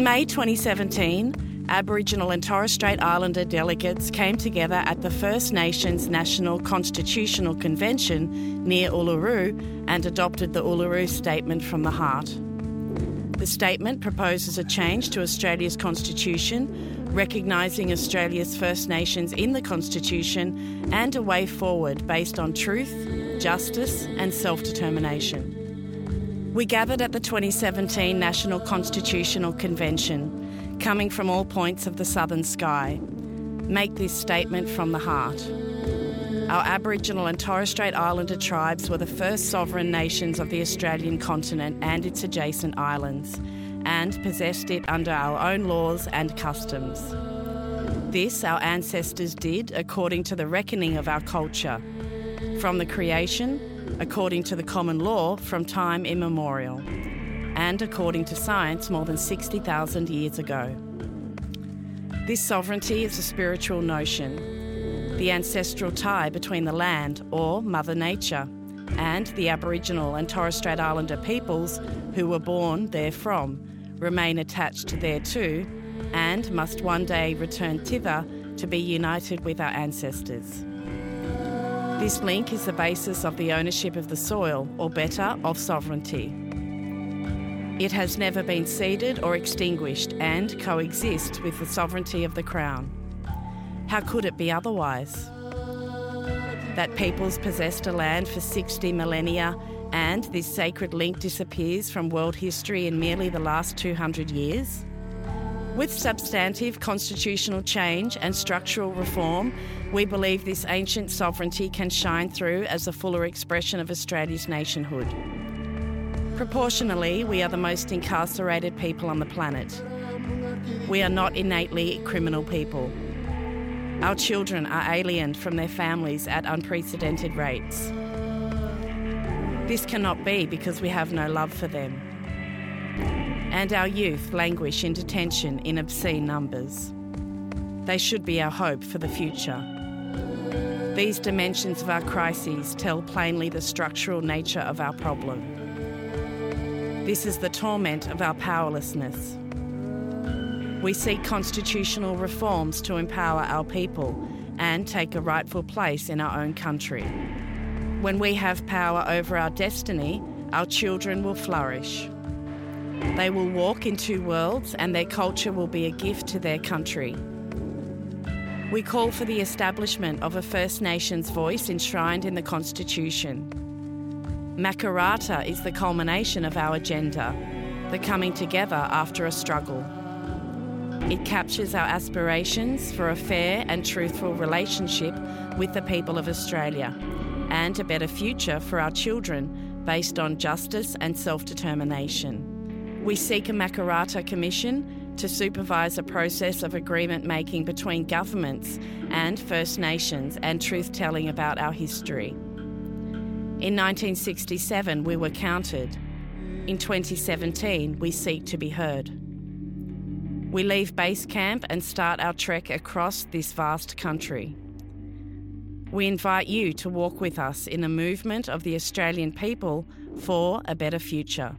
In May 2017, Aboriginal and Torres Strait Islander delegates came together at the First Nations National Constitutional Convention near Uluru and adopted the Uluru Statement from the Heart. The statement proposes a change to Australia's constitution, recognising Australia's First Nations in the constitution and a way forward based on truth, justice, and self determination. We gathered at the 2017 National Constitutional Convention, coming from all points of the southern sky. Make this statement from the heart. Our Aboriginal and Torres Strait Islander tribes were the first sovereign nations of the Australian continent and its adjacent islands, and possessed it under our own laws and customs. This our ancestors did according to the reckoning of our culture, from the creation according to the common law from time immemorial, and according to science more than 60,000 years ago. This sovereignty is a spiritual notion, the ancestral tie between the land, or Mother Nature, and the Aboriginal and Torres Strait Islander peoples who were born therefrom remain attached thereto and must one day return thither to be united with our ancestors. This link is the basis of the ownership of the soil, or better, of sovereignty. It has never been ceded or extinguished and coexists with the sovereignty of the Crown. How could it be otherwise? That peoples possessed a land for 60 millennia and this sacred link disappears from world history in merely the last 200 years? With substantive constitutional change and structural reform, we believe this ancient sovereignty can shine through as a fuller expression of Australia's nationhood. Proportionally, we are the most incarcerated people on the planet. We are not innately criminal people. Our children are aliened from their families at unprecedented rates. This cannot be because we have no love for them and our youth languish in detention in obscene numbers. They should be our hope for the future. These dimensions of our crises tell plainly the structural nature of our problem. This is the torment of our powerlessness. We seek constitutional reforms to empower our people and take a rightful place in our own country. When we have power over our destiny, our children will flourish. They will walk in two worlds and their culture will be a gift to their country. We call for the establishment of a First Nations voice enshrined in the Constitution. Makarrata is the culmination of our agenda, the coming together after a struggle. It captures our aspirations for a fair and truthful relationship with the people of Australia and a better future for our children based on justice and self determination. We seek a Makarrata Commission to supervise a process of agreement making between governments and First Nations and truth telling about our history. In 1967, we were counted. In 2017, we seek to be heard. We leave base camp and start our trek across this vast country. We invite you to walk with us in the movement of the Australian people for a better future.